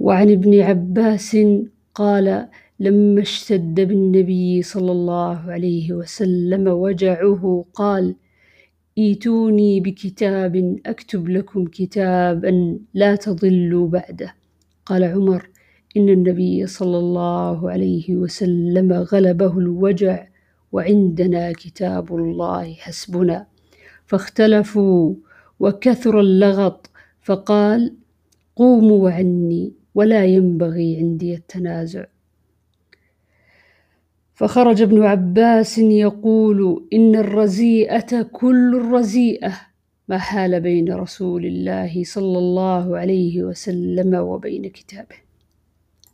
وعن ابن عباس قال لما اشتد بالنبي صلى الله عليه وسلم وجعه قال إيتوني بكتاب أكتب لكم كتابا لا تضلوا بعده قال عمر إن النبي صلى الله عليه وسلم غلبه الوجع وعندنا كتاب الله حسبنا فاختلفوا وكثر اللغط فقال قوموا عني ولا ينبغي عندي التنازع. فخرج ابن عباس يقول إن الرزيئة كل الرزيئة ما حال بين رسول الله صلى الله عليه وسلم وبين كتابه.